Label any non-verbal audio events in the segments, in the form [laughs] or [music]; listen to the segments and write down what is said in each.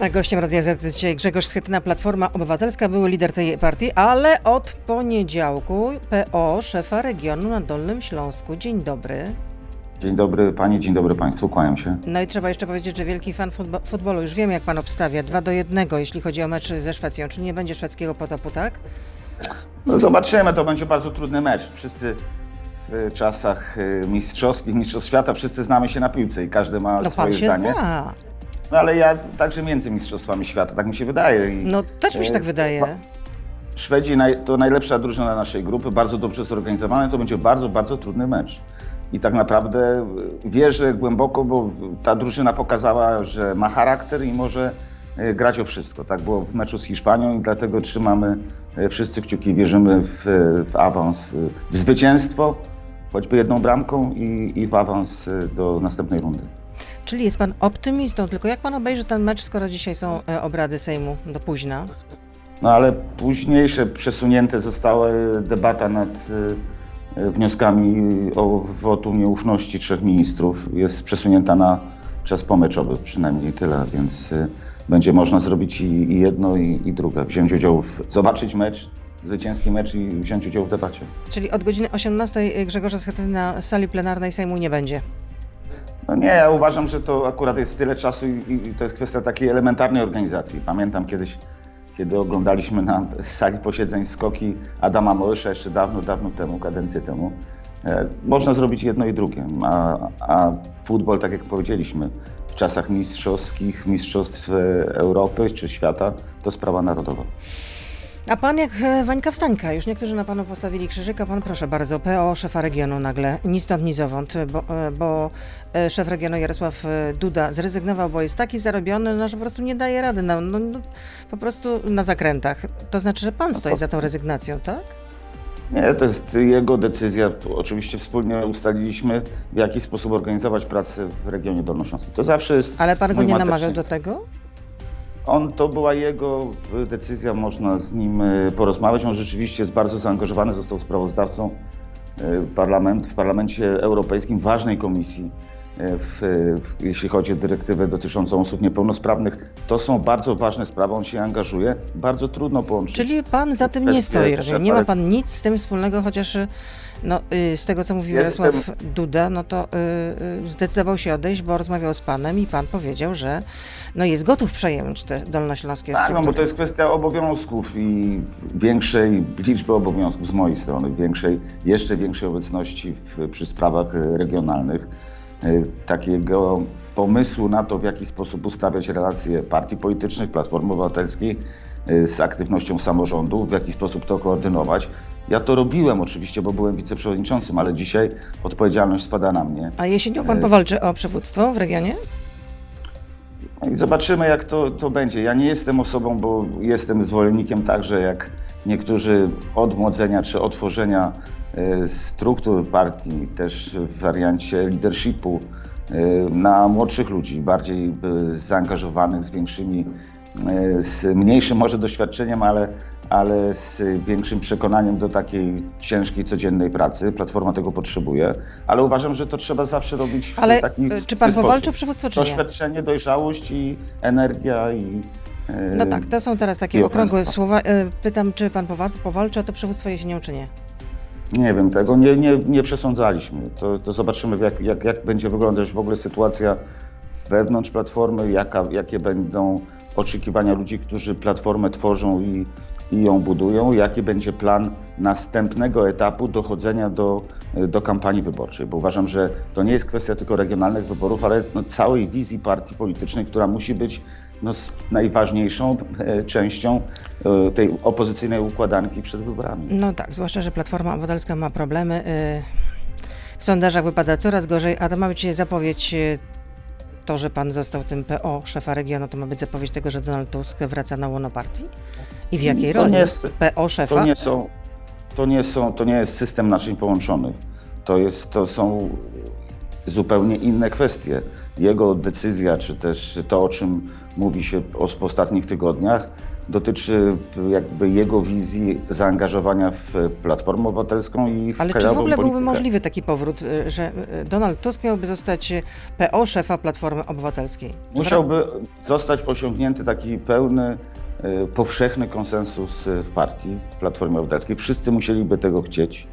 A gościem Radia Z jest dzisiaj Grzegorz Schetyna, Platforma Obywatelska, były lider tej partii, ale od poniedziałku PO, szefa regionu na Dolnym Śląsku. Dzień dobry. Dzień dobry Pani, dzień dobry Państwu, kłaniam się. No i trzeba jeszcze powiedzieć, że wielki fan futbo- futbolu. Już wiem, jak pan obstawia. 2 do 1, jeśli chodzi o mecz ze Szwecją. Czyli nie będzie szwedzkiego potopu, tak? No zobaczymy, to będzie bardzo trudny mecz. Wszyscy w czasach y, mistrzowskich, mistrzostw świata, wszyscy znamy się na piłce i każdy ma No pan swoje się zdanie. zna. No ale ja także między mistrzostwami świata, tak mi się wydaje. I No też mi się e, tak wydaje. Szwedzi naj, to najlepsza drużyna naszej grupy, bardzo dobrze zorganizowana, to będzie bardzo, bardzo trudny mecz. I tak naprawdę y, wierzę głęboko, bo ta drużyna pokazała, że ma charakter i może y, grać o wszystko. Tak było w meczu z Hiszpanią i dlatego trzymamy wszyscy kciuki, wierzymy w, w awans, w zwycięstwo, choćby jedną bramką i, i w awans do następnej rundy. Czyli jest pan optymistą, tylko jak pan obejrzy ten mecz, skoro dzisiaj są e, obrady Sejmu do późna? No ale późniejsze przesunięte została debata nad y, wnioskami o wotum nieufności trzech ministrów. Jest przesunięta na czas pomeczowy, przynajmniej tyle, więc będzie można zrobić i, jedno, i, i drugie. Wziąć udział, w, zobaczyć mecz, zwycięski mecz i wziąć udział w debacie. Czyli od godziny 18 Grzegorza Schetyna na sali plenarnej Sejmu nie będzie. No nie, ja uważam, że to akurat jest tyle czasu i, i to jest kwestia takiej elementarnej organizacji. Pamiętam kiedyś, kiedy oglądaliśmy na sali posiedzeń skoki Adama Małysza jeszcze dawno, dawno temu, kadencję temu. E, można zrobić jedno i drugie, a, a futbol, tak jak powiedzieliśmy, w czasach mistrzowskich, mistrzostw e, Europy czy świata, to sprawa narodowa. A pan jak e, Wańka Wstańka, już niektórzy na panu postawili krzyżyka, pan proszę bardzo, PO szefa regionu nagle, ni stąd, ni zowąd, bo, e, bo e, szef regionu Jarosław Duda zrezygnował, bo jest taki zarobiony, no, że po prostu nie daje rady, no, no, no, po prostu na zakrętach. To znaczy, że pan stoi za tą rezygnacją, tak? Nie, to jest jego decyzja. Oczywiście wspólnie ustaliliśmy, w jaki sposób organizować pracę w regionie dolnośląskim. To zawsze jest. Ale pan go nie namawiał do tego? On, to była jego y, decyzja, można z nim y, porozmawiać. On rzeczywiście jest bardzo zaangażowany, został sprawozdawcą y, parlament, w parlamencie europejskim ważnej komisji, w, w, jeśli chodzi o dyrektywę dotyczącą osób niepełnosprawnych. To są bardzo ważne sprawy, on się angażuje. Bardzo trudno połączyć. Czyli pan za tym nie stoi, rozumiem. Nie ma pan nic z tym wspólnego, chociaż y, no, y, z tego, co mówił Jestem- Jarosław Duda, no to y, y, zdecydował się odejść, bo rozmawiał z panem i pan powiedział, że no, jest gotów przejąć te dolnośląskie Tak, no bo to jest kwestia obowiązków i większej liczby obowiązków z mojej strony, większej, jeszcze większej obecności w, przy sprawach regionalnych, takiego pomysłu na to, w jaki sposób ustawiać relacje partii politycznych, Platformy Obywatelskiej e, z aktywnością samorządu, w jaki sposób to koordynować. Ja to robiłem oczywiście, bo byłem wiceprzewodniczącym, ale dzisiaj odpowiedzialność spada na mnie. A jesienią pan powalczy o przywództwo w regionie? No I zobaczymy, jak to, to będzie. Ja nie jestem osobą, bo jestem zwolennikiem także jak niektórzy od młodzenia czy otworzenia struktur partii, też w wariancie leadershipu e, na młodszych ludzi, bardziej e, zaangażowanych, z większymi, z mniejszym może doświadczeniem, ale, ale z większym przekonaniem do takiej ciężkiej, codziennej pracy. Platforma tego potrzebuje, ale uważam, że to trzeba zawsze robić w Ale taki y, czy pan powalczy o przywództwo, czy nie? doświadczenie, dojrzałość i energia i. No tak, to są teraz takie okrągłe słowa. Y, Pytam, czy pan powal- powalczy o to przywództwo jesienią, czy nie? Nie wiem, tego nie, nie, nie przesądzaliśmy. To, to zobaczymy, jak, jak, jak będzie wyglądać w ogóle sytuacja wewnątrz Platformy, jaka, jakie będą oczekiwania ludzi, którzy Platformę tworzą i, i ją budują, jaki będzie plan następnego etapu dochodzenia do, do kampanii wyborczej. Bo uważam, że to nie jest kwestia tylko regionalnych wyborów, ale no, całej wizji partii politycznej, która musi być no, najważniejszą e, częścią e, tej opozycyjnej układanki przed wyborami. No tak, zwłaszcza, że Platforma Obywatelska ma problemy. y, W sondażach wypada coraz gorzej, a to ma być zapowiedź to, że pan został tym PO, szefa regionu, to ma być zapowiedź tego, że Donald Tusk wraca na łono partii? I w jakiej To roli? nie jest- PO szefa? To nie, są, to, nie są, to nie jest system naczyń połączonych. To, jest, to są zupełnie inne kwestie. Jego decyzja, czy też to, o czym mówi się w ostatnich tygodniach, dotyczy jakby jego wizji zaangażowania w Platformę Obywatelską i w Ale czy w ogóle byłby politykę. możliwy taki powrót, y, że y, Donald Tusk miałby zostać y, PO szefa Platformy Obywatelskiej? Musiałby zostać osiągnięty taki pełny, powszechny konsensus w partii w Platformie Obywatelskiej. Wszyscy musieliby tego chcieć.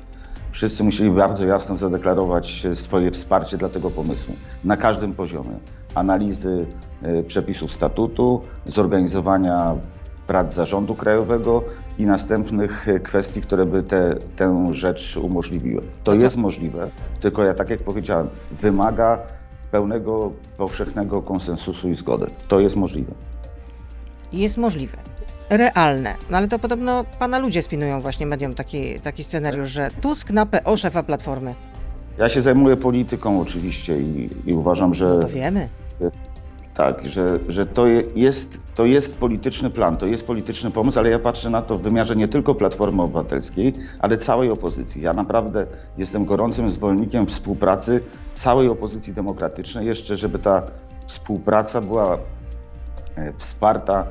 Wszyscy musieli bardzo jasno zadeklarować y, swoje wsparcie dla tego pomysłu na każdym poziomie. Analizy y, przepisów statutu, zorganizowania prac zarządu krajowego i następnych y, kwestii, które by te, tę rzecz umożliwiły. To No to- jest możliwe, tylko ja tak jak powiedziałem, wymaga pełnego, powszechnego konsensusu i zgody. To jest możliwe. Jest możliwe. Realne. No ale to podobno pana ludzie spinują właśnie mediom taki, taki scenariusz, że Tusk na PO szefa Platformy. Ja się zajmuję polityką oczywiście i, i uważam, że No to wiemy. tak, że, że to je- jest, to jest polityczny plan, to jest polityczny pomysł, ale ja patrzę na to w wymiarze nie tylko Platformy Obywatelskiej, ale całej opozycji. Ja naprawdę jestem gorącym zwolennikiem współpracy całej opozycji demokratycznej, jeszcze żeby ta współpraca była e, wsparta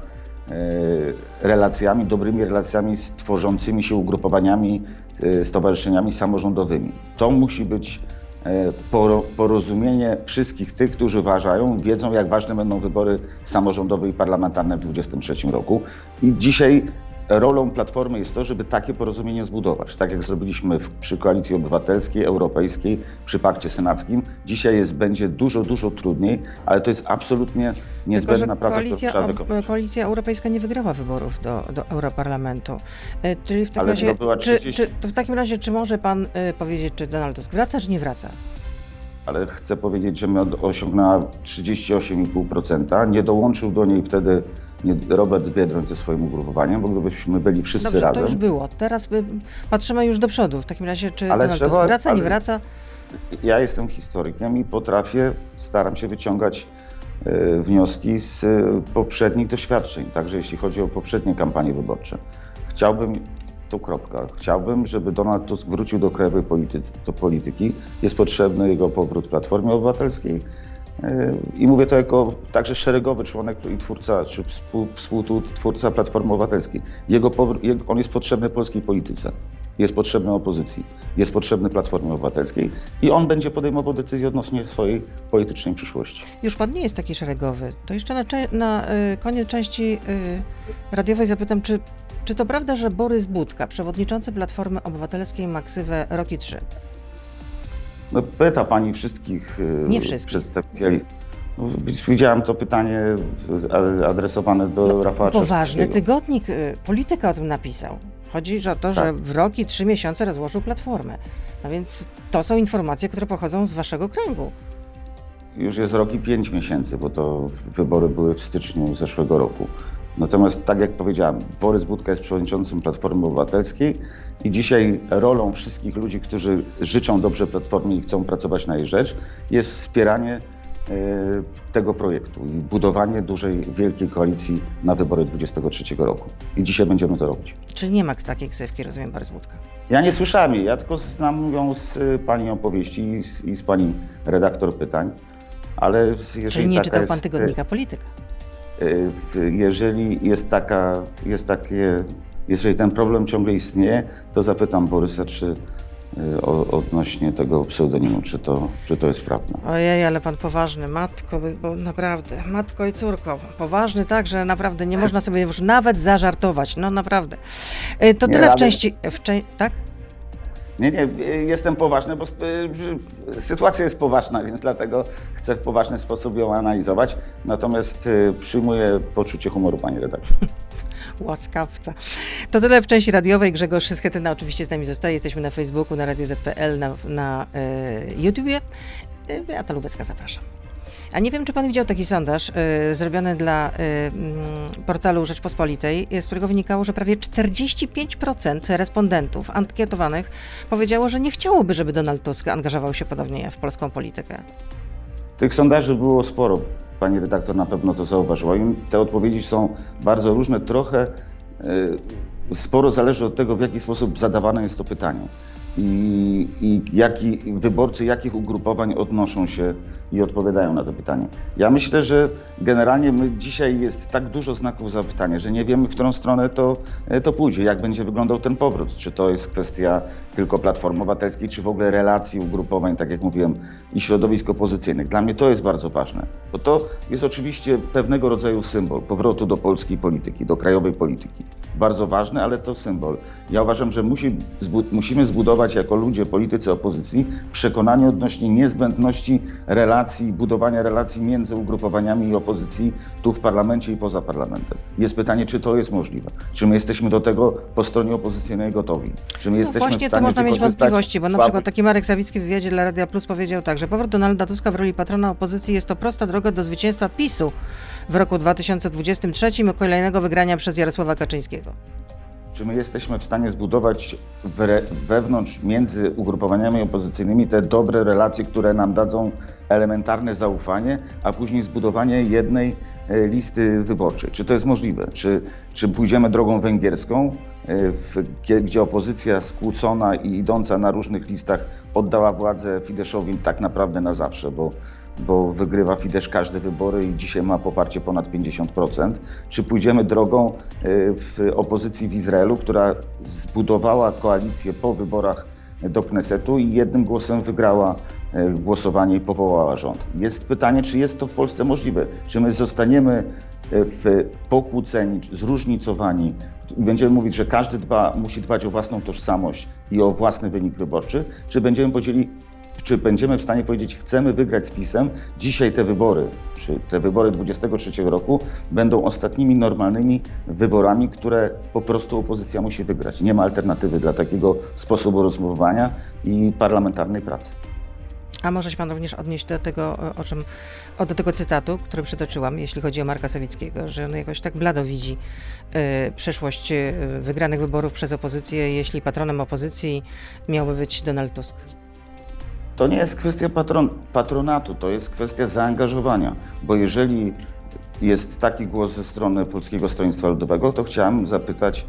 relacjami, dobrymi relacjami z tworzącymi się ugrupowaniami, e, stowarzyszeniami samorządowymi. To musi być e, poro- porozumienie wszystkich tych, którzy uważają, wiedzą, jak ważne będą wybory samorządowe i parlamentarne w 2023 roku. I dzisiaj rolą Platformy jest to, żeby takie porozumienie zbudować. Tak jak zrobiliśmy przy Koalicji Obywatelskiej, Europejskiej, przy Pakcie Senackim. Dzisiaj jest, będzie dużo, dużo trudniej, ale to jest absolutnie Tylko, niezbędna praca, którą koalicja, trzeba ob- wykonać. koalicja Europejska nie wygrała wyborów do, do Europarlamentu. E, Czyli w takim Ale razie, czy, 30. czy, to w takim razie, czy może pan e, powiedzieć, czy Donald Tusk wraca, czy nie wraca? Ale chcę powiedzieć, że my osiągnęła 38,5%. Nie dołączył do niej wtedy Robert Biedroń ze swoim ugrupowaniem, bo gdybyśmy byli wszyscy Dobrze, razem. to już było. Teraz by, patrzymy już do przodu. W takim razie, czy Ale Donald trzeba- Tusk wraca, nie wraca? Ja jestem historykiem i potrafię, staram się wyciągać e, wnioski z e, poprzednich doświadczeń, także jeśli chodzi o poprzednie kampanie wyborcze. Chciałbym, tu kropka, chciałbym, żeby Donald Tusk wrócił do krajowej do polityki. Jest potrzebny jego powrót Platformie Obywatelskiej. E, I mówię to jako także szeregowy członek i twórca, czy współ, współtwórca Platformy Obywatelskiej. Jego on jest potrzebny polskiej polityce, jest potrzebny opozycji, jest potrzebny Platformie Obywatelskiej i on będzie podejmował decyzje odnośnie swojej politycznej przyszłości. Już pan nie jest taki szeregowy. To jeszcze na, na y, koniec części y, radiowej zapytam, czy, czy to prawda, że Borys Budka, przewodniczący Platformy Obywatelskiej, ma ksywę Roki 3? No, pyta pani wszystkich e, Nie wszystkich. przedstawicieli. No, Widziałem to pytanie adresowane do Rafała No, Poważny Trzaskowskiego. tygodnik y, Polityka o tym napisał. Chodzi o to, że Tak. w Roki trzy miesiące rozłożył Platformę. No więc to są informacje, które pochodzą z waszego kręgu. Już jest rok i pięć miesięcy, bo to wybory były w styczniu zeszłego roku. Natomiast, tak jak powiedziałem, Borys Budka jest przewodniczącym Platformy Obywatelskiej i dzisiaj rolą wszystkich ludzi, którzy życzą dobrze Platformie i chcą pracować na jej rzecz, jest wspieranie e, tego projektu i budowanie dużej, wielkiej koalicji na wybory 2023 roku. I dzisiaj będziemy to robić. Czyli nie ma takiej ksywki, rozumiem, Borys Budka. Ja nie słyszałem jej, ja tylko znam ją z y, pani opowieści i z, i z pani redaktor pytań, ale jeżeli Czyli nie czytał jest, pan tygodnika Polityka. Y, Jeżeli jest taka, jest takie, jeżeli ten problem ciągle istnieje, to zapytam Borysa, czy y, o, odnośnie tego pseudonimu, czy to, czy to jest prawda. Ojej, ale pan poważny, matko, bo naprawdę, matko i córko, poważny tak, że naprawdę nie [laughs] można sobie już nawet zażartować, no naprawdę. Y, To Nie, tyle w części, w tak? Nie, nie, y, jestem poważny, bo sp- y, sytuacja jest poważna, więc dlatego chcę w poważny sposób ją analizować. Natomiast y, przyjmuję poczucie humoru pani redaktor. [laughs] Łaskawca. To tyle w części radiowej. Grzegorz Schetyna oczywiście z nami zostaje. Jesteśmy na Facebooku, na Radio ZPL, na, na e, YouTubie. Beata Lubecka, zapraszam. A nie wiem, czy pan widział taki sondaż e, zrobiony dla e, mm, portalu Rzeczpospolitej, e, z którego wynikało, że prawie 45% respondentów ankietowanych powiedziało, że nie chciałoby, żeby Donald Tusk angażował się podobnie w polską politykę. Tych sondaży było sporo. Pani redaktor na pewno to zauważyła. I te odpowiedzi są bardzo różne. Trochę y, sporo zależy od tego, w jaki sposób zadawane jest to pytanie. I, i jaki, wyborcy jakich ugrupowań odnoszą się i odpowiadają na to pytanie. Ja myślę, że generalnie my dzisiaj jest tak dużo znaków zapytania, że nie wiemy, w którą stronę to, to pójdzie, jak będzie wyglądał ten powrót. Czy to jest kwestia tylko Platformy Obywatelskiej, czy w ogóle relacji ugrupowań, tak jak mówiłem, i środowisk opozycyjnych. Dla mnie to jest bardzo ważne, bo to jest oczywiście pewnego rodzaju symbol powrotu do polskiej polityki, do krajowej polityki. Bardzo ważny, ale to symbol. Ja uważam, że musi, musimy zbudować jako ludzie, politycy opozycji, przekonanie odnośnie niezbędności relacji, budowania relacji między ugrupowaniami i opozycji tu w parlamencie i poza parlamentem. Jest pytanie, czy to jest możliwe? Czy my jesteśmy do tego po stronie opozycyjnej gotowi? Czy my no jesteśmy właśnie, w stanie to można mieć wątpliwości, bo na słaby... przykład taki Marek Sawicki w wywiadzie dla Radia Plus powiedział tak, że powrót Donalda Tuska w roli patrona opozycji jest to prosta droga do zwycięstwa PiSu w roku 2023 i kolejnego wygrania przez Jarosława Kaczyńskiego. Czy my jesteśmy w stanie zbudować wewnątrz, między ugrupowaniami opozycyjnymi te dobre relacje, które nam dadzą elementarne zaufanie, a później zbudowanie jednej e, listy wyborczej? Czy to jest możliwe? Czy, czy pójdziemy drogą węgierską, e, w, gdzie opozycja skłócona i idąca na różnych listach oddała władzę Fideszowi tak naprawdę na zawsze, bo bo wygrywa Fidesz każde wybory i dzisiaj ma poparcie ponad 50%. Czy pójdziemy drogą y, w opozycji w Izraelu, która zbudowała koalicję po wyborach do Knesetu i jednym głosem wygrała y, głosowanie i powołała rząd. Jest pytanie, czy jest to w Polsce możliwe? Czy my zostaniemy y, pokłóceni, zróżnicowani i będziemy mówić, że każdy dba, musi dbać o własną tożsamość i o własny wynik wyborczy, czy będziemy podzieli czy będziemy w stanie powiedzieć, chcemy wygrać z PiSem, dzisiaj te wybory, czy te wybory 23 roku będą ostatnimi normalnymi wyborami, które po prostu opozycja musi wygrać. Nie ma alternatywy dla takiego sposobu rozmowania i parlamentarnej pracy. A może się Pan również odnieść do tego, o czym, do tego cytatu, który przytoczyłam, jeśli chodzi o Marka Sawickiego, że on jakoś tak blado widzi y, przyszłość y, wygranych wyborów przez opozycję, jeśli patronem opozycji miałby być Donald Tusk. To nie jest kwestia patron, patronatu, to jest kwestia zaangażowania, bo jeżeli jest taki głos ze strony Polskiego Stronnictwa Ludowego, to chciałem zapytać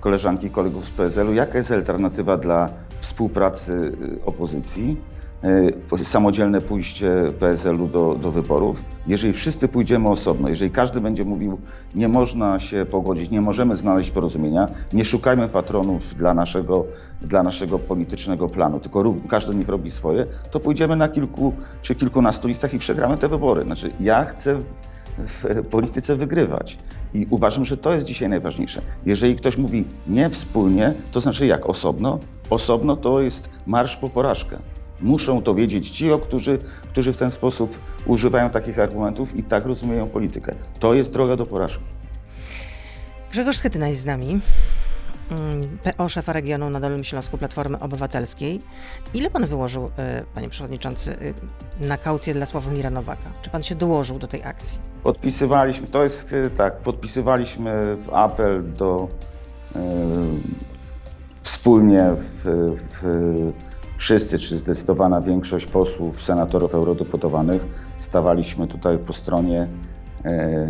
koleżanki i kolegów z PSL-u, jaka jest alternatywa dla współpracy y, opozycji samodzielne pójście PSL-u do, do wyborów. Jeżeli wszyscy pójdziemy osobno, jeżeli każdy będzie mówił, nie można się pogodzić, nie możemy znaleźć porozumienia, nie szukajmy patronów dla naszego, dla naszego politycznego planu, tylko każdy niech robi swoje, to pójdziemy na kilku czy kilkunastu listach i przegramy te wybory. Znaczy, ja chcę w polityce wygrywać. I uważam, że to jest dzisiaj najważniejsze. Jeżeli ktoś mówi nie wspólnie, to znaczy jak osobno? Osobno to jest marsz po porażkę. Muszą to wiedzieć ci, którzy, którzy w ten sposób używają takich argumentów i tak rozumieją politykę. To jest droga do porażki. Grzegorz Schetyna jest z nami. Mm, PO szefa regionu na Dolnym Śląsku Platformy Obywatelskiej. Ile pan wyłożył, e, panie przewodniczący, e, na kaucję dla Sławomira Nowaka? Czy pan się dołożył do tej akcji? Podpisywaliśmy, to jest e, tak, podpisywaliśmy apel do wspólnie w, w wszyscy, czy zdecydowana większość posłów, senatorów, eurodeputowanych stawaliśmy tutaj po stronie e,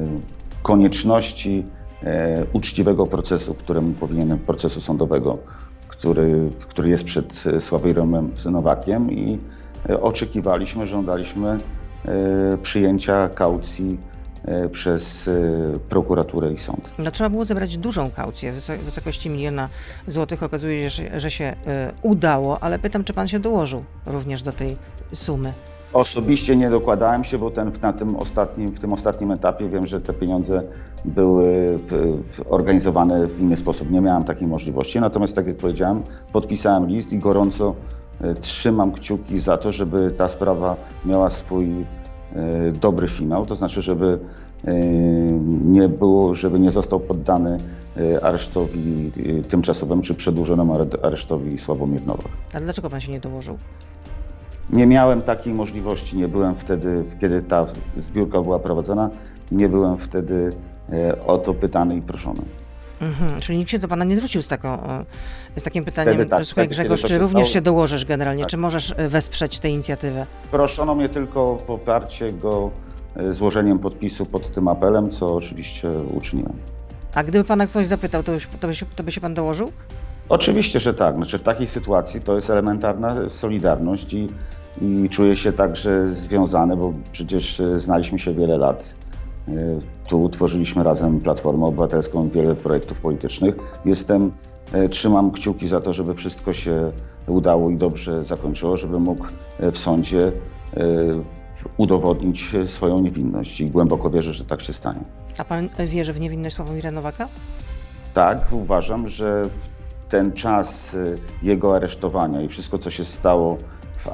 konieczności e, uczciwego procesu, któremu powinien, procesu sądowego, który, który jest przed Sławomirem Nowakiem i e, oczekiwaliśmy, żądaliśmy przyjęcia kaucji E, przez e, prokuraturę i sąd. No, trzeba było zebrać dużą kaucję w wysokości miliona złotych. Okazuje się, że, się e, udało, ale pytam, czy pan się dołożył również do tej sumy? Osobiście nie dokładałem się, bo ten, na tym ostatnim, w tym ostatnim etapie wiem, że te pieniądze były organizowane w inny sposób. Nie miałem takiej możliwości. Natomiast, tak jak powiedziałem, podpisałem list i gorąco trzymam kciuki za to, żeby ta sprawa miała swój E, dobry finał, to znaczy, żeby e, nie było, żeby nie został poddany e, aresztowi tymczasowemu czy przedłużonemu aresztowi Sławomir Nowak. Ale dlaczego pan się nie dołożył? Nie miałem takiej możliwości, nie byłem wtedy, kiedy ta zbiórka była prowadzona, nie byłem wtedy o to pytany i proszony. Mhm, czyli nikt się do Pana nie zwrócił z, taką, z takim pytaniem, tak, słuchaj Grzegorz, czy również stało? się dołożysz generalnie, tak. czy możesz e, wesprzeć tę inicjatywę? Proszono mnie tylko o poparcie go e, złożeniem podpisu pod tym apelem, co oczywiście uczyniłem. A gdyby Pana ktoś zapytał, to, już, to, by, się, to by się Pan dołożył? Oczywiście, że tak. Znaczy w takiej sytuacji to jest elementarna solidarność i, i czuję się także związany, bo przecież e, znaliśmy się wiele lat. E, Tu tworzyliśmy razem Platformę Obywatelską, wiele projektów politycznych. Jestem, e, trzymam kciuki za to, żeby wszystko się udało i dobrze zakończyło, żeby mógł e, w sądzie udowodnić swoją niewinność i głęboko wierzę, że tak się stanie. A pan wierzy w niewinność Sławomira Nowaka? Tak, uważam, że ten czas jego aresztowania i wszystko, co się stało w,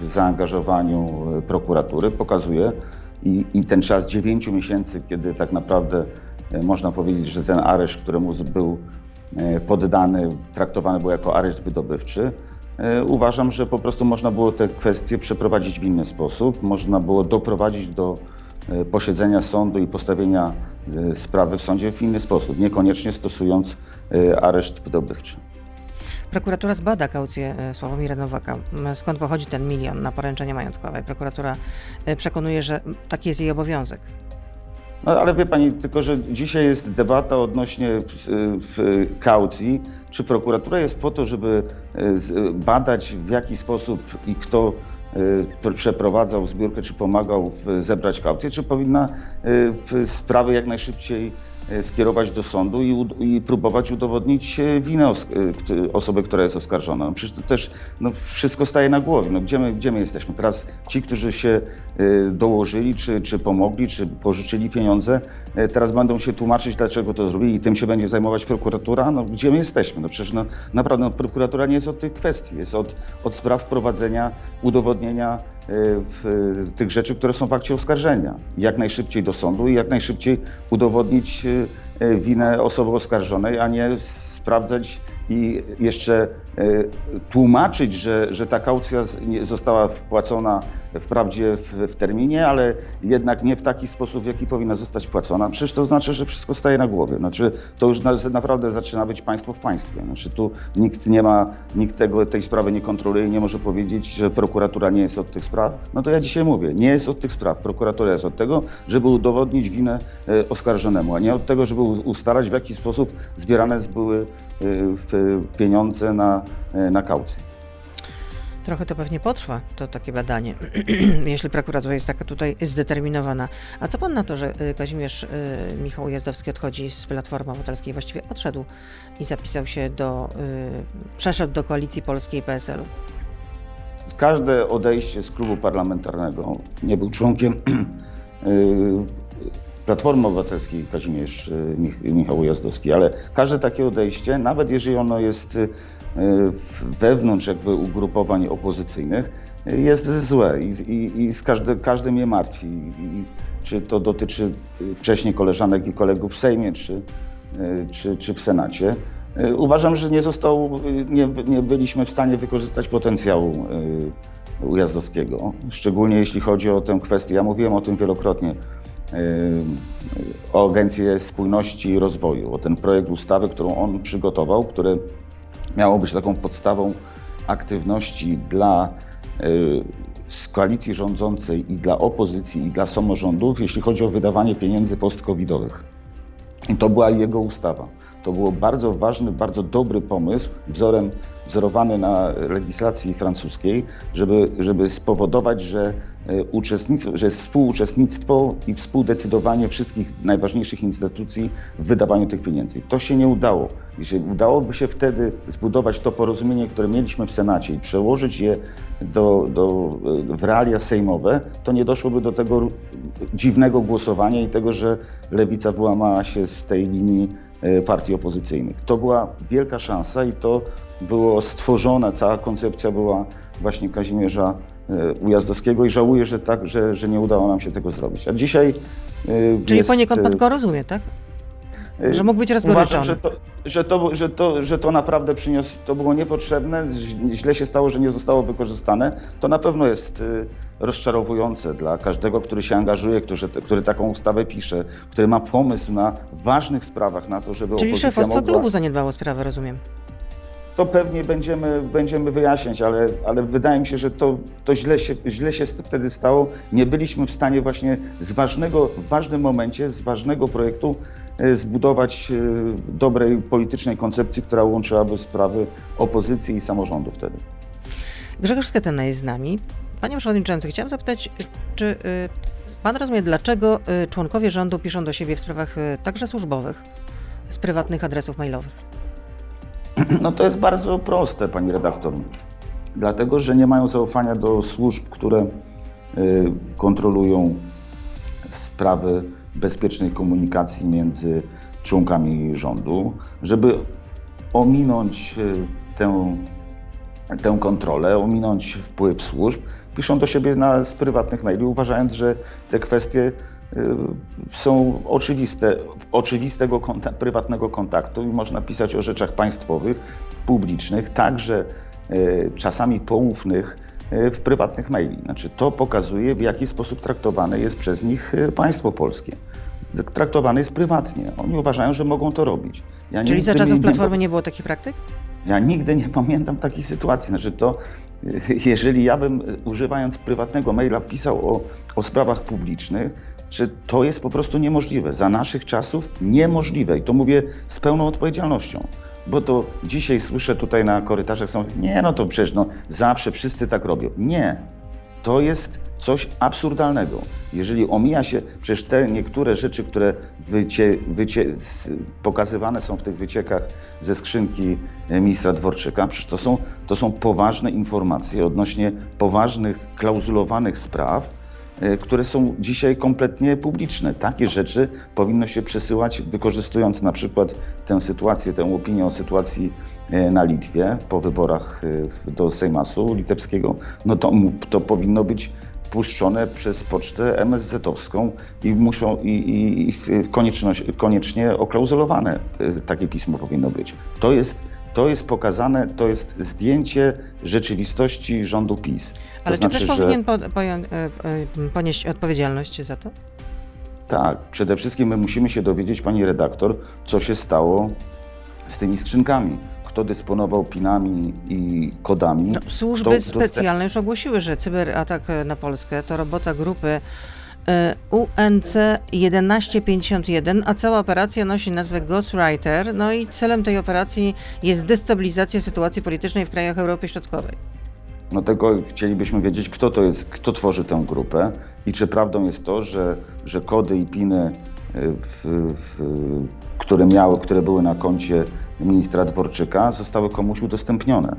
w zaangażowaniu prokuratury, pokazuje i, i ten czas dziewięciu miesięcy, kiedy tak naprawdę y, można powiedzieć, że ten areszt, któremu był y, poddany, traktowany był jako areszt wydobywczy, y, uważam, że po prostu można było te kwestie przeprowadzić w inny sposób, można było doprowadzić do e, posiedzenia sądu i postawienia e, sprawy w sądzie w inny sposób, niekoniecznie stosując e, areszt wydobywczy. Prokuratura zbada kaucję e, Sławomira Nowaka. Skąd pochodzi ten milion na poręczenie majątkowe? Prokuratura e, przekonuje, że taki jest jej obowiązek. No ale wie pani, tylko że dzisiaj jest debata odnośnie e, kaucji. Czy prokuratura jest po to, żeby badać w jaki sposób i kto przeprowadzał zbiórkę, czy pomagał zebrać kaucję, czy powinna sprawy jak najszybciej skierować do sądu i, i próbować udowodnić e, winę os- e, osoby, która jest oskarżona. No przecież to też no, wszystko staje na głowie. No, gdzie, my, gdzie my jesteśmy? Teraz ci, którzy się e, dołożyli, czy, czy pomogli, czy pożyczyli pieniądze, e, teraz będą się tłumaczyć, dlaczego to zrobili i tym się będzie zajmować prokuratura. No, gdzie my jesteśmy? No, przecież no, naprawdę no, prokuratura nie jest od tych kwestii, jest od, od spraw prowadzenia, udowodnienia e, e, tych rzeczy, które są w akcie oskarżenia. Jak najszybciej do sądu i jak najszybciej udowodnić e, winę osoby oskarżonej, a nie sprawdzać i jeszcze tłumaczyć, że, że ta kaucja została wpłacona wprawdzie w, w terminie, ale jednak nie w taki sposób, w jaki powinna zostać płacona. Przecież to znaczy, że wszystko staje na głowie. Znaczy, to już na, naprawdę zaczyna być państwo w państwie. Znaczy, tu nikt nie ma, nikt tego, tej sprawy nie kontroluje i nie może powiedzieć, że prokuratura nie jest od tych spraw. No to ja dzisiaj mówię, nie jest od tych spraw. Prokuratura jest od tego, żeby udowodnić winę e, oskarżonemu, a nie od tego, żeby ustalać, w jaki sposób zbierane były e, pieniądze na, e, na kaucję. Trochę to pewnie potrwa, to takie badanie, [clears throat] jeśli prokuratura jest taka tutaj zdeterminowana. A co pan na to, że y, Kazimierz y, Michał Jazdowski odchodzi z Platformy Obywatelskiej, właściwie odszedł i zapisał się do, przeszedł do Koalicji Polskiej PSL-u? Każde odejście z klubu parlamentarnego, nie był członkiem [clears throat] Platformy Obywatelskiej Kazimierz y, Mich- Michał Jazdowski, ale każde takie odejście, nawet jeżeli ono jest y, wewnątrz jakby ugrupowań opozycyjnych, jest złe i, i, i z każdy, każdy mnie martwi. I, czy to dotyczy y, wcześniej koleżanek i kolegów w Sejmie, czy, czy, czy w Senacie. Uważam, że nie został, nie, nie byliśmy w stanie wykorzystać potencjału Ujazdowskiego, szczególnie jeśli chodzi o tę kwestię. Ja mówiłem o tym wielokrotnie, o Agencję Spójności i Rozwoju, o ten projekt ustawy, którą on przygotował, który miało być taką podstawą aktywności dla y, z koalicji rządzącej i dla opozycji i dla samorządów, jeśli chodzi o wydawanie pieniędzy post-covidowych. I to była jego ustawa. To był bardzo ważny, bardzo dobry pomysł, wzorem, wzorowany na legislacji francuskiej, żeby, żeby spowodować, że, uczestnictwo, że współuczestnictwo i współdecydowanie wszystkich najważniejszych instytucji w wydawaniu tych pieniędzy. To się nie udało. Jeśli udałoby się wtedy zbudować to porozumienie, które mieliśmy w Senacie i przełożyć je do, do, e, w realia sejmowe, to nie doszłoby do tego dziwnego głosowania i tego, że lewica wyłamała się z tej linii e, partii opozycyjnych. To była wielka szansa i to było stworzone, cała koncepcja była właśnie Kazimierza Ujazdowskiego i żałuję, że, tak, że, że nie udało nam się tego zrobić. A dzisiaj e, Czyli jest, poniekąd pan e, go rozumie, tak? e, że mógł być Uważam, rozgoryczony. że to, że, to, że, to, że to naprawdę przyniosło, to było niepotrzebne, źle się stało, że nie zostało wykorzystane. To na pewno jest rozczarowujące dla każdego, który się angażuje, który, który taką ustawę pisze, który ma pomysł na ważnych sprawach na to, żeby Czyli szefostwo mogła... klubu zaniedbało sprawę, rozumiem. To pewnie będziemy, będziemy wyjaśniać, ale, ale wydaje mi się, że to, to źle, się, źle się wtedy stało. Nie byliśmy w stanie właśnie z ważnego, w ważnym momencie, z ważnego projektu e, zbudować e, dobrej politycznej koncepcji, która łączyłaby sprawy opozycji i samorządu wtedy. Grzegorz Sketena jest z nami. Panie Przewodniczący, chciałam zapytać, czy y, Pan rozumie, dlaczego członkowie rządu piszą do siebie w sprawach także służbowych z prywatnych adresów mailowych? [clears throat] No to jest bardzo proste, pani redaktor. Dlatego, że nie mają zaufania do służb, które y, kontrolują sprawy bezpiecznej komunikacji między członkami rządu, żeby ominąć y, tę, tę kontrolę, ominąć wpływ służb, piszą do siebie na, z prywatnych maili, uważając, że te kwestie są oczywiste, oczywistego konta, prywatnego kontaktu i można pisać o rzeczach państwowych, publicznych, także y, czasami poufnych y, w prywatnych maili. Znaczy, to pokazuje, w jaki sposób traktowane jest przez nich państwo polskie. Traktowane jest prywatnie. Oni uważają, że mogą to robić. Ja Czyli za czasów Platformy nie, nie było takich praktyk? Ja nigdy nie [laughs] pamiętam takiej sytuacji. Znaczy to, jeżeli ja bym używając prywatnego maila pisał o, o sprawach publicznych, czy to jest po prostu niemożliwe. Za naszych czasów niemożliwe i to mówię z pełną odpowiedzialnością. Bo to dzisiaj słyszę tutaj na korytarzach są, nie no to przecież no, zawsze wszyscy tak robią. Nie, to jest coś absurdalnego. Jeżeli omija się przecież te niektóre rzeczy, które wycie, wycie, pokazywane są w tych wyciekach ze skrzynki e, ministra Dworczyka, przecież to są, to są poważne informacje odnośnie poważnych, klauzulowanych spraw, które są dzisiaj kompletnie publiczne. Takie rzeczy powinno się przesyłać, wykorzystując na przykład tę sytuację, tę opinię o sytuacji e, na Litwie po wyborach e, do Sejmasu litewskiego, no to, to powinno być puszczone przez pocztę MSZ-owską i muszą i, i, i koniecznie oklauzulowane takie pismo powinno być. To jest to jest pokazane, to jest zdjęcie rzeczywistości rządu PiS. Ale czy znaczy, ktoś powinien po, po, e, e, ponieść odpowiedzialność za to? Tak, przede wszystkim my musimy się dowiedzieć, pani redaktor, co się stało z tymi skrzynkami. Kto dysponował pinami i kodami. No, służby specjalne już ogłosiły, że cyberatak na Polskę to robota grupy UNC 1151, a cała operacja nosi nazwę Ghostwriter. No i celem tej operacji jest destabilizacja sytuacji politycznej w krajach Europy Środkowej. No tego chcielibyśmy wiedzieć, kto to jest, kto tworzy tę grupę i czy prawdą jest to, że, że kody i piny, e, w, w, które, miały, które były na koncie ministra Dworczyka, zostały komuś udostępnione.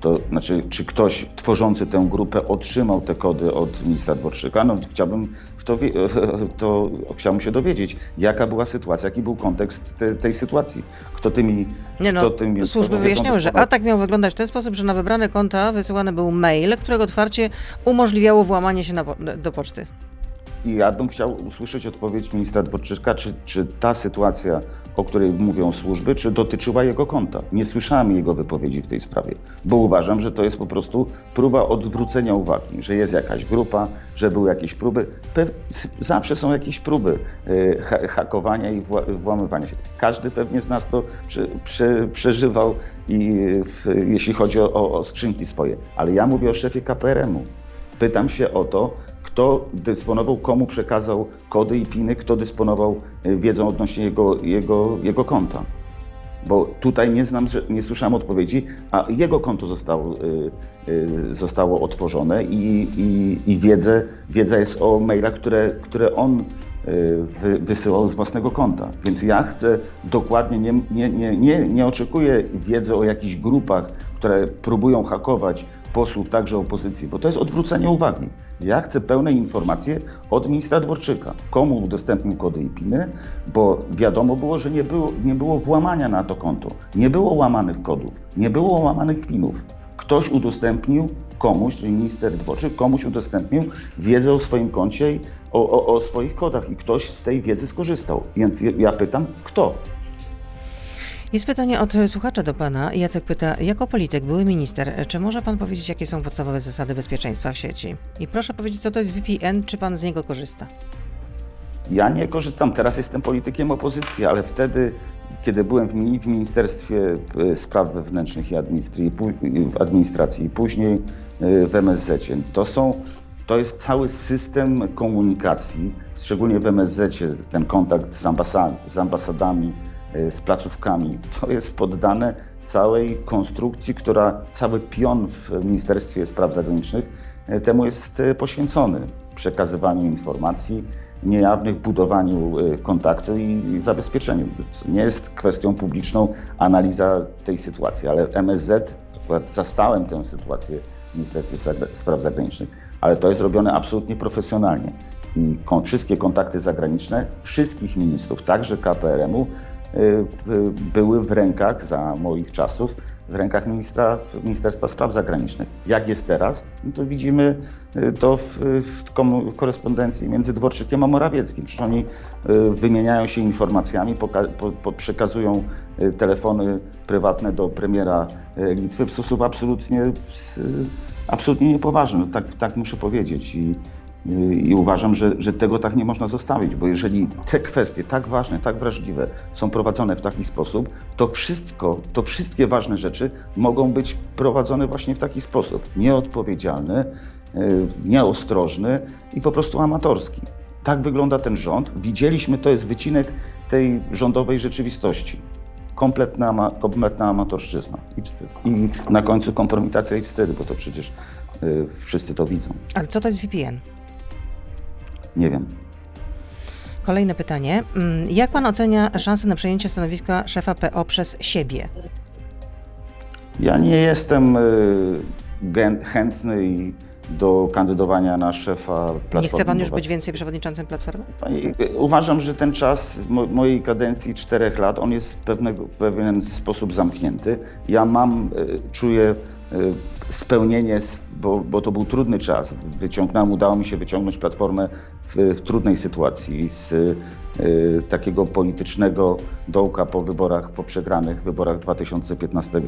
To znaczy, czy ktoś tworzący tę grupę otrzymał te kody od ministra Dworczyka? No, chciałbym w to, [laughs] to chciałbym się dowiedzieć, jaka była sytuacja, jaki był kontekst te, tej sytuacji. Kto tymi. Nie no, tymi służby wyjaśniały, że atak miał wyglądać w ten sposób, że na wybrane konta wysyłany był mail, którego otwarcie umożliwiało włamanie się na, do poczty. I ja bym chciał usłyszeć odpowiedź ministra Dworczyka, czy, czy ta sytuacja, o której mówią służby, czy dotyczyła jego konta. Nie słyszałem jego wypowiedzi w tej sprawie, bo uważam, że to jest po prostu próba odwrócenia uwagi, że jest jakaś grupa, że były jakieś próby. zawsze są jakieś próby e, hakowania i włamywania się. Każdy pewnie z nas to prze, prze, przeżywał, i, jeśli chodzi o, o skrzynki swoje. Ale ja mówię o szefie KPRM-u. Pytam się o to, kto dysponował, komu przekazał kody i piny, kto dysponował e, wiedzą odnośnie jego, jego, jego konta. Bo tutaj nie znam, nie słyszałem odpowiedzi, a jego konto zostało, y, y, zostało otworzone i, i, i wiedzę, wiedza jest o mailach, które, które on wysyłał z własnego konta. Więc ja chcę dokładnie, nie, nie, nie, nie, nie oczekuję wiedzy o jakichś grupach, które próbują hakować posłów, także opozycji, bo to jest odwrócenie uwagi. Ja chcę pełne informacje od ministra Dworczyka, komu udostępnił kody i piny, bo wiadomo było, że nie było, nie było włamania na to konto, nie było łamanych kodów, nie było łamanych pinów. Ktoś udostępnił komuś, czyli minister Dworczyk, komuś udostępnił wiedzę o swoim koncie i o, o, o swoich kodach i ktoś z tej wiedzy skorzystał. Więc ja pytam, kto? Jest pytanie od słuchacza do pana. Jacek pyta, jako polityk, były minister, czy może pan powiedzieć, jakie są podstawowe zasady bezpieczeństwa w sieci? I proszę powiedzieć, co to jest VPN, czy pan z niego korzysta? Ja nie korzystam. Teraz jestem politykiem opozycji, ale wtedy, kiedy byłem w Ministerstwie Spraw Wewnętrznych i Administracji i później w MSZ. To są to jest cały system komunikacji, szczególnie w MSZ, ten kontakt z, ambasad z ambasadami, z placówkami. To jest poddane całej konstrukcji, która, cały pion w Ministerstwie Spraw Zagranicznych temu jest poświęcony. Przekazywaniu informacji, niejawnych, budowaniu y, kontaktu i, zabezpieczeniu. Nie jest kwestią publiczną analiza tej sytuacji, ale MSZ, akurat zastałem tę sytuację w Ministerstwie Spraw Zagranicznych, ale to jest robione absolutnie profesjonalnie. I wszystkie kontakty zagraniczne wszystkich ministrów, także KPRM-u, y, były w rękach za moich czasów w rękach ministra, Ministerstwa Spraw Zagranicznych. Jak jest teraz, no to widzimy y, to w, w korespondencji między Dworczykiem a Morawieckim. Przecież oni y, wymieniają się informacjami, poka- po, po, przekazują y, telefony prywatne do premiera Litwy w sposób absolutnie, absolutnie niepoważny. Tak, tak muszę powiedzieć. I, i uważam, że, że tego tak nie można zostawić, bo jeżeli te kwestie tak ważne, tak wrażliwe są prowadzone w taki sposób, to wszystko, to wszystkie ważne rzeczy mogą być prowadzone właśnie w taki sposób. Nieodpowiedzialny, e, nieostrożny i po prostu amatorski. Tak wygląda ten rząd. Widzieliśmy, to jest wycinek tej rządowej rzeczywistości. Kompletna, kompletna amatorszczyzna i wstyd. I na końcu kompromitacja i wstyd, bo to przecież y, wszyscy to widzą. Ale co to jest VPN? Nie wiem. Kolejne pytanie. Mm, jak pan ocenia szansę na przejęcie stanowiska szefa PO przez siebie? Ja nie jestem y, chętny do kandydowania na szefa Platformy. Nie chce pan już być więcej przewodniczącym Platformy? Y, uważam, że ten czas mojej kadencji czterech lat, on jest w, pewnego, w pewien sposób zamknięty. Ja mam, y, czuję spełnienie, bo, bo to był trudny czas. Wyciągnąłem, udało mi się wyciągnąć Platformę w, w trudnej sytuacji z y, takiego politycznego dołka po wyborach, po przegranych wyborach 2015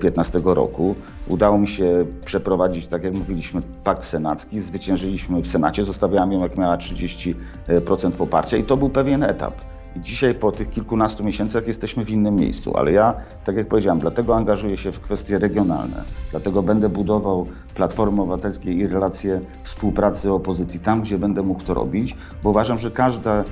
15 roku. Udało mi się przeprowadzić, tak jak mówiliśmy, pakt senacki. Zwyciężyliśmy w Senacie, zostawiałam ją jak miała 30% poparcia i to był pewien etap. Dzisiaj po tych kilkunastu miesiącach jesteśmy w innym miejscu, ale ja, tak jak powiedziałem, dlatego angażuję się w kwestie regionalne, dlatego będę budował Platformy Obywatelskiej i relacje współpracy opozycji tam, gdzie będę mógł to robić, bo uważam, że każda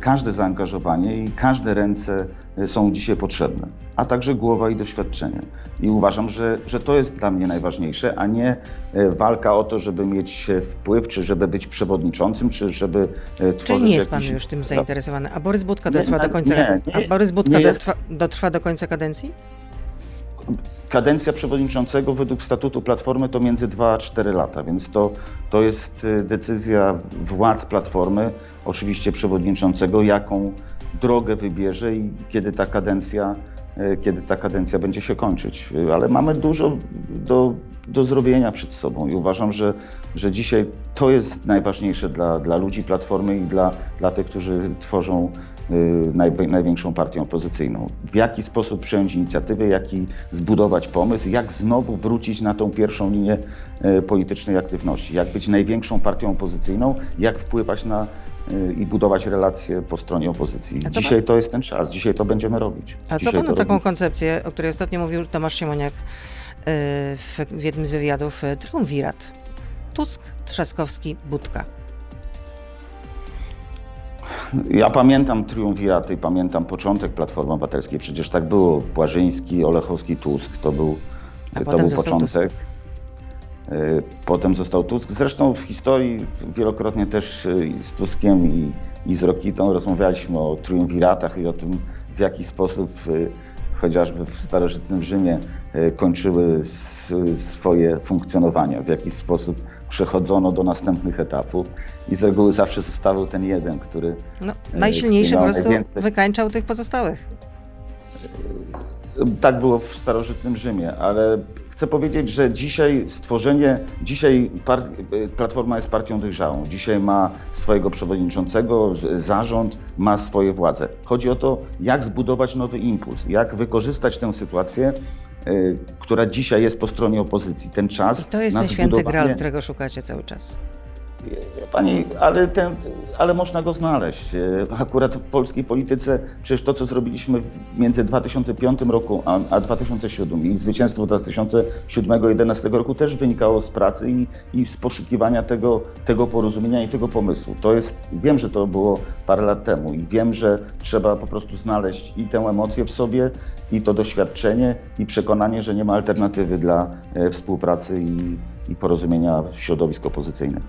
każde zaangażowanie i każde ręce e, są dzisiaj potrzebne, a także głowa i doświadczenie. I uważam, że, że to jest dla mnie najważniejsze, a nie e, walka o to, żeby mieć wpływ, czy żeby być przewodniczącym, czy żeby e, tworzyć Czyli nie jest jakiś... pan już tym zainteresowany. A Borys Budka dotrwa nie, do końca, nie, nie, dotrwa, dotrwa do końca kadencji? Kadencja przewodniczącego według statutu Platformy to między 2 a 4 lata, więc to, to jest y, decyzja władz Platformy, oczywiście przewodniczącego, jaką drogę wybierze i kiedy ta kadencja, y, kiedy ta kadencja będzie się kończyć. Ale mamy dużo do, do zrobienia przed sobą i uważam, że, że dzisiaj to jest najważniejsze dla, dla ludzi Platformy i dla, dla tych, którzy tworzą Y, największą partią opozycyjną. W jaki sposób przejąć inicjatywę, jaki zbudować pomysł, jak znowu wrócić na tą pierwszą linię y, politycznej aktywności, jak być największą partią opozycyjną, jak wpływać na y, i budować relacje po stronie opozycji. Dzisiaj pan... to jest ten czas, dzisiaj to będziemy robić. A dzisiaj co panu taką robimy. koncepcję, o której ostatnio mówił Tomasz Siemoniak w, w jednym z wywiadów, triumvirat? Tusk, Trzaskowski, Budka. Ja pamiętam triumviraty, pamiętam początek Platformy Obywatelskiej. Przecież tak było. Błażyński, Olechowski, Tusk. To był, to był początek. Tusk. E, potem został Tusk. Zresztą w historii wielokrotnie też e, z Tuskiem i, i z Rokitą rozmawialiśmy o triumviratach i o tym, w jaki sposób e, chociażby w starożytnym Rzymie kończyły swoje funkcjonowania, w jaki sposób przechodzono do następnych etapów i z reguły zawsze zostawał ten jeden, który... No, e, najsilniejszy po prostu najwięcej... wykańczał tych pozostałych. Tak było w starożytnym Rzymie, ale chcę powiedzieć, że dzisiaj stworzenie, dzisiaj Platforma jest partią dojrzałą. Dzisiaj ma swojego przewodniczącego, zarząd, ma swoje władze. Chodzi o to, jak zbudować nowy impuls, jak wykorzystać tę sytuację Y, która dzisiaj jest po stronie opozycji. Ten czas. I to jest ten święty gral, którego szukacie cały czas. Pani, ale, ten, ale można go znaleźć. E, akurat w polskiej polityce przecież to, co zrobiliśmy między 2005 roku a, a 2007 i zwycięstwo 2007-2011 roku też wynikało z pracy i, i z poszukiwania tego, tego porozumienia i tego pomysłu. To jest, wiem, że to było parę lat temu i wiem, że trzeba po prostu znaleźć i tę emocję w sobie, i to doświadczenie, i przekonanie, że nie ma alternatywy dla e, współpracy i, i porozumienia środowisk opozycyjnych.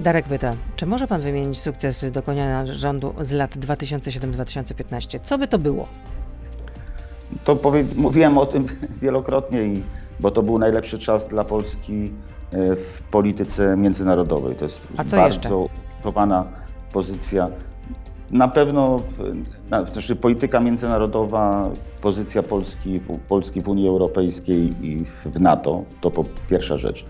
Darek pyta, czy może pan wymienić sukces dokonania rządu z lat 2007-2015? Co by to było? To mówiłem o tym wielokrotnie, i, bo to był najlepszy czas dla Polski e, w polityce międzynarodowej. To jest A co bardzo chowana pozycja. Na pewno na, znaczy polityka międzynarodowa, pozycja Polski w, Polski w Unii Europejskiej i w NATO, to po, pierwsza rzecz.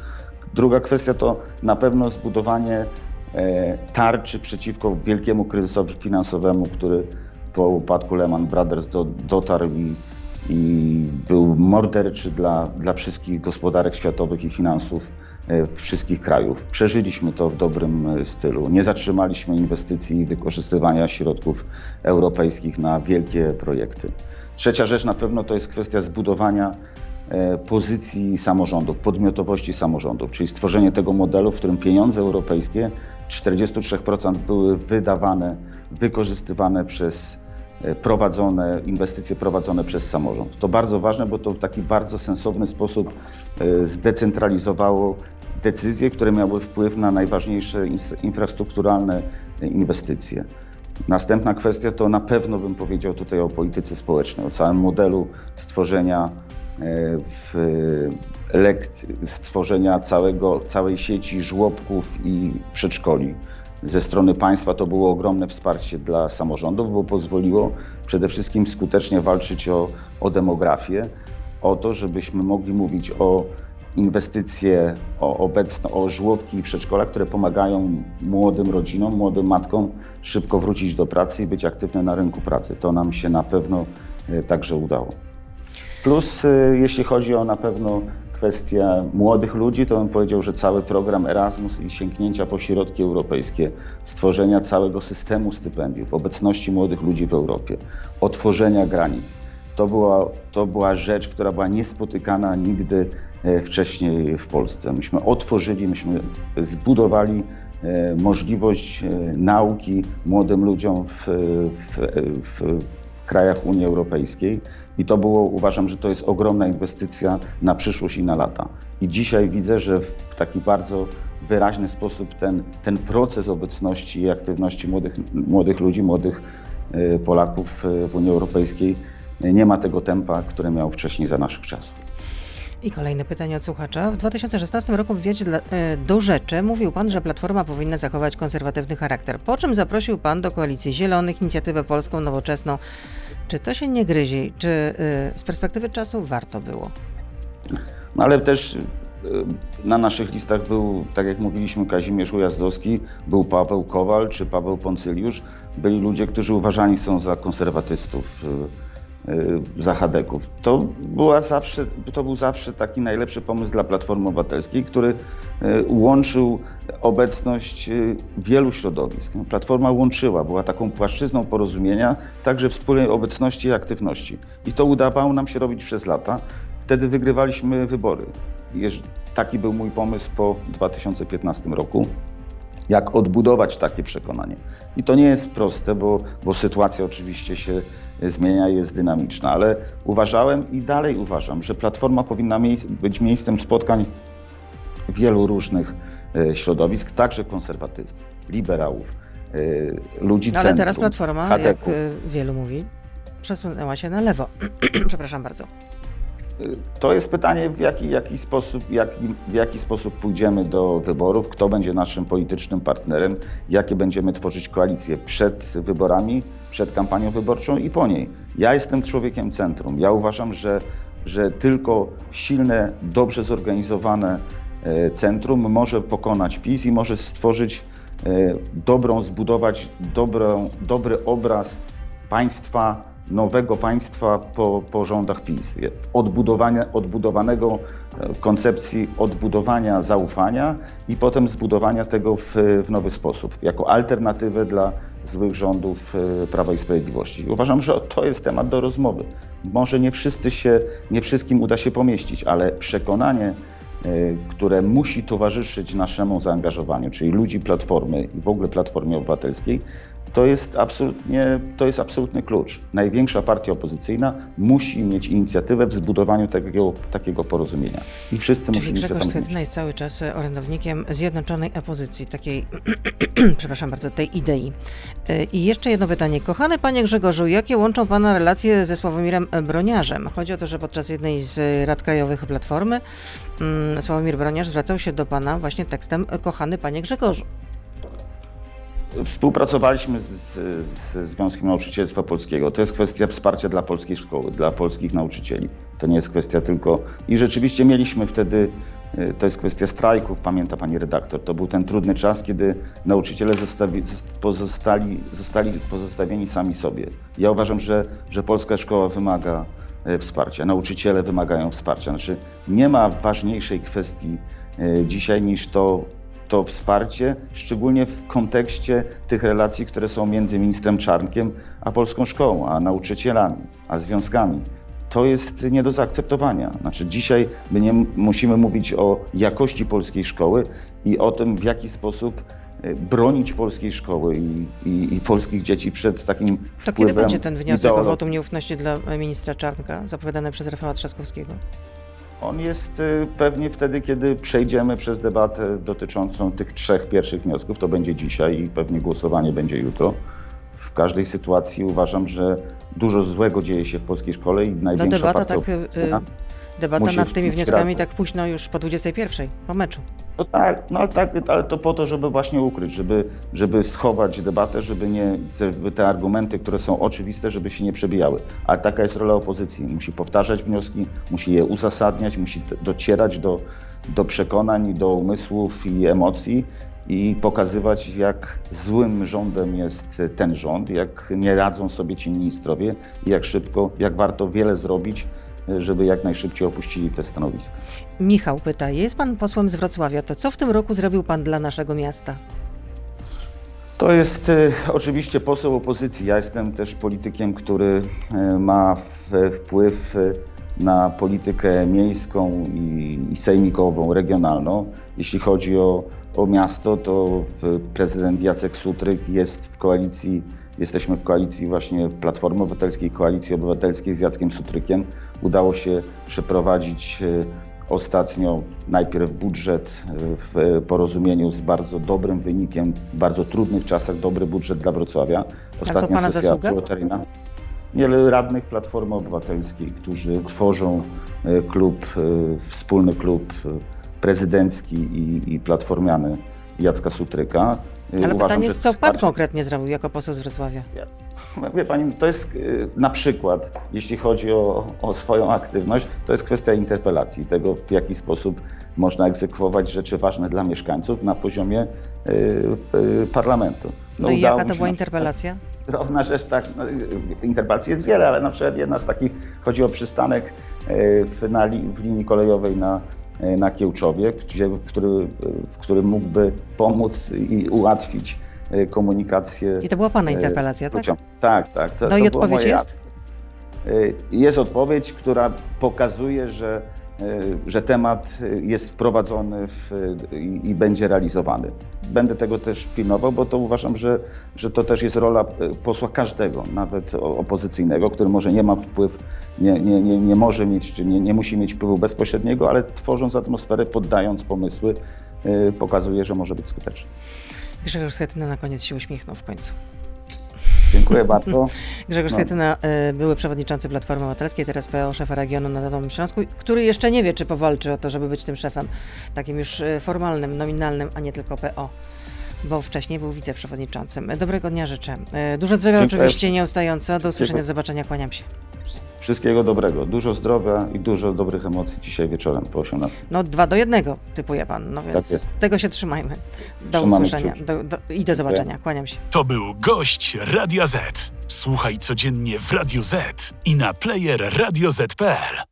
Druga kwestia to na pewno zbudowanie e, tarczy przeciwko wielkiemu kryzysowi finansowemu, który po upadku Lehman Brothers do, dotarł i, i był morderczy dla, dla wszystkich gospodarek światowych i finansów e, wszystkich krajów. Przeżyliśmy to w dobrym e, stylu. Nie zatrzymaliśmy inwestycji i wykorzystywania środków europejskich na wielkie projekty. Trzecia rzecz na pewno to jest kwestia zbudowania pozycji samorządów, podmiotowości samorządów, czyli stworzenie tego modelu, w którym pieniądze europejskie 43% były wydawane, wykorzystywane przez e, prowadzone, inwestycje prowadzone przez samorząd. To bardzo ważne, bo to w taki bardzo sensowny sposób e, zdecentralizowało decyzje, które miały wpływ na najważniejsze infrastrukturalne inwestycje. Następna kwestia to na pewno bym powiedział tutaj o polityce społecznej, o całym modelu stworzenia w lekcji, stworzenia całego, całej sieci żłobków i przedszkoli. Ze strony państwa to było ogromne wsparcie dla samorządów, bo pozwoliło przede wszystkim skutecznie walczyć o, o demografię, o to, żebyśmy mogli mówić o inwestycje, o, o żłobki i przedszkola, które pomagają młodym rodzinom, młodym matkom szybko wrócić do pracy i być aktywne na rynku pracy. To nam się na pewno e, także udało. Plus, y, jeśli chodzi o na pewno kwestię młodych ludzi, to bym powiedział, że cały program Erasmus i sięgnięcia po środki europejskie, stworzenia całego systemu stypendiów, obecności młodych ludzi w Europie, otworzenia granic, to była, to była rzecz, która była niespotykana nigdy e, wcześniej w Polsce. Myśmy otworzyli, myśmy zbudowali e, możliwość e, nauki młodym ludziom w, w, w krajach Unii Europejskiej. I to było, uważam, że to jest ogromna inwestycja na przyszłość i na lata. I dzisiaj widzę, że w taki bardzo wyraźny sposób ten, ten proces obecności i aktywności młodych, młodych ludzi, młodych e, Polaków e, w Unii Europejskiej e, nie ma tego tempa, które miał wcześniej za naszych czasów. I kolejne pytanie od słuchacza. W 2016 roku w wywiadzie do rzeczy mówił Pan, że Platforma powinna zachować konserwatywny charakter, po czym zaprosił Pan do Koalicji Zielonych, Inicjatywę Polską, Nowoczesną. Czy to się nie gryzi? Czy y, z perspektywy czasu warto było? No ale też y, na naszych listach był, tak jak mówiliśmy, Kazimierz Ujazdowski, był Paweł Kowal czy Paweł Poncyliusz. Byli ludzie, którzy uważani są za konserwatystów. Y, zachadeków. To, była zawsze, to był zawsze taki najlepszy pomysł dla Platformy Obywatelskiej, który y, łączył obecność y, wielu środowisk. Platforma łączyła, była taką płaszczyzną porozumienia, także wspólnej obecności i aktywności. I to udawało nam się robić przez lata. Wtedy wygrywaliśmy wybory. Taki był mój pomysł po 2015 roku jak odbudować takie przekonanie. I to nie jest proste, bo, bo sytuacja oczywiście się zmienia, jest dynamiczna, ale uważałem i dalej uważam, że Platforma powinna być miejscem spotkań wielu różnych e, środowisk, także konserwatystów, liberałów, e, ludzi Ale centrum, teraz Platforma, jak e, wielu mówi, przesunęła się na lewo. [clears throat] Przepraszam bardzo. To jest pytanie, w jaki, jaki sposób, jaki, w jaki sposób pójdziemy do wyborów, kto będzie naszym politycznym partnerem, jakie będziemy tworzyć koalicje przed wyborami, przed kampanią wyborczą i po niej. Ja jestem człowiekiem centrum. Ja uważam, że, że tylko silne, dobrze zorganizowane e, centrum może pokonać PiS i może stworzyć e, dobrą, zbudować dobrą, dobry obraz państwa nowego państwa po, po rządach PiS. Odbudowania, odbudowanego e, koncepcji odbudowania zaufania i potem zbudowania tego w, w nowy sposób, jako alternatywę dla złych rządów e, Prawa i Sprawiedliwości. Uważam, że to jest temat do rozmowy. Może nie wszyscy się, nie wszystkim uda się pomieścić, ale przekonanie, e, które musi towarzyszyć naszemu zaangażowaniu, czyli ludzi Platformy i w ogóle Platformie Obywatelskiej, to jest absolutnie, to jest absolutny klucz. Największa partia opozycyjna musi mieć inicjatywę w zbudowaniu takiego, takiego porozumienia. I wszyscy Czyli musimy Grzegorz się tam Schetyna jest cały czas orędownikiem zjednoczonej opozycji, takiej, [clears throat] przepraszam bardzo, tej idei. Y, I jeszcze jedno pytanie. Kochany panie Grzegorzu, jakie łączą pana relacje ze Sławomirem Broniarzem? Chodzi o to, że podczas jednej z rad krajowych Platformy mm, Sławomir Broniarz zwracał się do pana właśnie tekstem Kochany panie Grzegorzu. Współpracowaliśmy z, ze Związkiem Nauczycielstwa Polskiego. To jest kwestia wsparcia dla polskiej szkoły, dla polskich nauczycieli. To nie jest kwestia tylko. I rzeczywiście mieliśmy wtedy, y, to jest kwestia strajków, pamięta pani redaktor. To był ten trudny czas, kiedy nauczyciele zostawi, pozostali, zostali pozostawieni sami sobie. Ja uważam, że, że polska szkoła wymaga y, wsparcia, nauczyciele wymagają wsparcia. Znaczy, nie ma ważniejszej kwestii y, dzisiaj niż to to wsparcie, szczególnie w kontekście tych relacji, które są między ministrem Czarnkiem a polską szkołą, a nauczycielami, a związkami. To jest nie do zaakceptowania. Znaczy dzisiaj my nie musimy mówić o jakości polskiej szkoły i o tym, w jaki sposób e, bronić polskiej szkoły i, i, i polskich dzieci przed takim To wpływem kiedy będzie ten wniosek ideologii. o wotum nieufności dla ministra Czarnka, zapowiadany przez Rafała Trzaskowskiego? On jest y, pewnie wtedy, kiedy przejdziemy przez debatę dotyczącą tych trzech pierwszych wniosków. To będzie dzisiaj i pewnie głosowanie będzie jutro. W każdej sytuacji uważam, że dużo złego dzieje się w polskiej szkole i No największa debata partia tak, y, opozycyjna- debata musi nad tymi wnioskami razem. tak późno już po 21, po meczu. No tak, no ale, tak, ale to po to, żeby właśnie ukryć, żeby, żeby schować debatę, żeby nie, te, te argumenty, które są oczywiste, żeby się nie przebijały. Ale taka jest rola opozycji. Musi powtarzać wnioski, musi je uzasadniać, musi docierać do, do przekonań, do umysłów i emocji i pokazywać, jak złym rządem jest ten rząd, jak nie radzą sobie ci ministrowie i jak szybko, jak warto wiele zrobić, żeby jak najszybciej opuścili te stanowiska. Michał pyta, jest pan posłem z Wrocławia, to co w tym roku zrobił pan dla naszego miasta? To jest e, oczywiście poseł opozycji. Ja jestem też politykiem, który e, ma w- wpływ e, na politykę miejską i, i sejmikową, regionalną. Jeśli chodzi o, o miasto, to e, prezydent Jacek Sutryk jest w koalicji, jesteśmy w koalicji właśnie Platformy Obywatelskiej, Koalicji Obywatelskiej z Jackiem Sutrykiem. Udało się przeprowadzić e, Ostatnio najpierw budżet e, w porozumieniu z bardzo dobrym wynikiem, w bardzo trudnych czasach dobry budżet dla Wrocławia. to pana zasługa? pilotaryjna. Wiele radnych Platformy Obywatelskiej, którzy tworzą e, klub, wspólny klub prezydencki i, i platformiany Jacka Sutryka. Ale uważam, pytanie jest, co pan wsparcie- konkretnie zrobił jako poseł z Wrocławia? Wie Pani, to jest y, na przykład, jeśli chodzi o, o swoją aktywność, to jest kwestia interpelacji, tego w jaki sposób można egzekwować rzeczy ważne dla mieszkańców na poziomie y, y, parlamentu. No, i udało jaka to była interpelacja? Drobna rzecz, tak, no, y, interpelacji jest wiele, ale na przykład jedna z takich, chodzi o przystanek y, w, na, w linii kolejowej na, y, na Kiełczowie, gdzie, który, w którym mógłby pomóc i ułatwić y, komunikację I to była pana E, interpelacja, tak? Tak, tak. To, No to i odpowiedź jest? Jest odpowiedź, która pokazuje, że, że temat y, jest wprowadzony w, i, i będzie realizowany. Będę tego też pilnował, bo to uważam, że, że to też jest rola y, posła każdego, nawet opozycyjnego, który może nie ma wpływ, nie, nie, nie, nie może mieć, czy nie, nie musi mieć wpływu bezpośredniego, ale tworząc atmosferę, poddając pomysły, y, pokazuje, że może być skuteczny. Grzegorz Schetyna na koniec się uśmiechnął w końcu. Dziękuję bardzo. [laughs] Grzegorz No. Schetyna, y, były przewodniczący Platformy Obywatelskiej, teraz PO szefa regionu na Dolnym Śląsku, który jeszcze nie wie, czy powalczy o to, żeby być tym szefem, takim już y, formalnym, nominalnym, a nie tylko PO. Bo wcześniej był wiceprzewodniczącym. Dobrego dnia życzę. Y, Dużo zdrowia Dziękuję. oczywiście, nieustająco. Do usłyszenia, Dziękuję. zobaczenia, kłaniam się. Wszystkiego dobrego, dużo zdrowia i dużo dobrych emocji dzisiaj wieczorem po 18. No dwa do jednego, typuje pan, no więc Tak jest. tego się trzymajmy. Do Trzymamy usłyszenia do, do, i do zobaczenia, kłaniam się. To był gość Radia Z. Słuchaj codziennie w Radio Z i na player radioz.pl.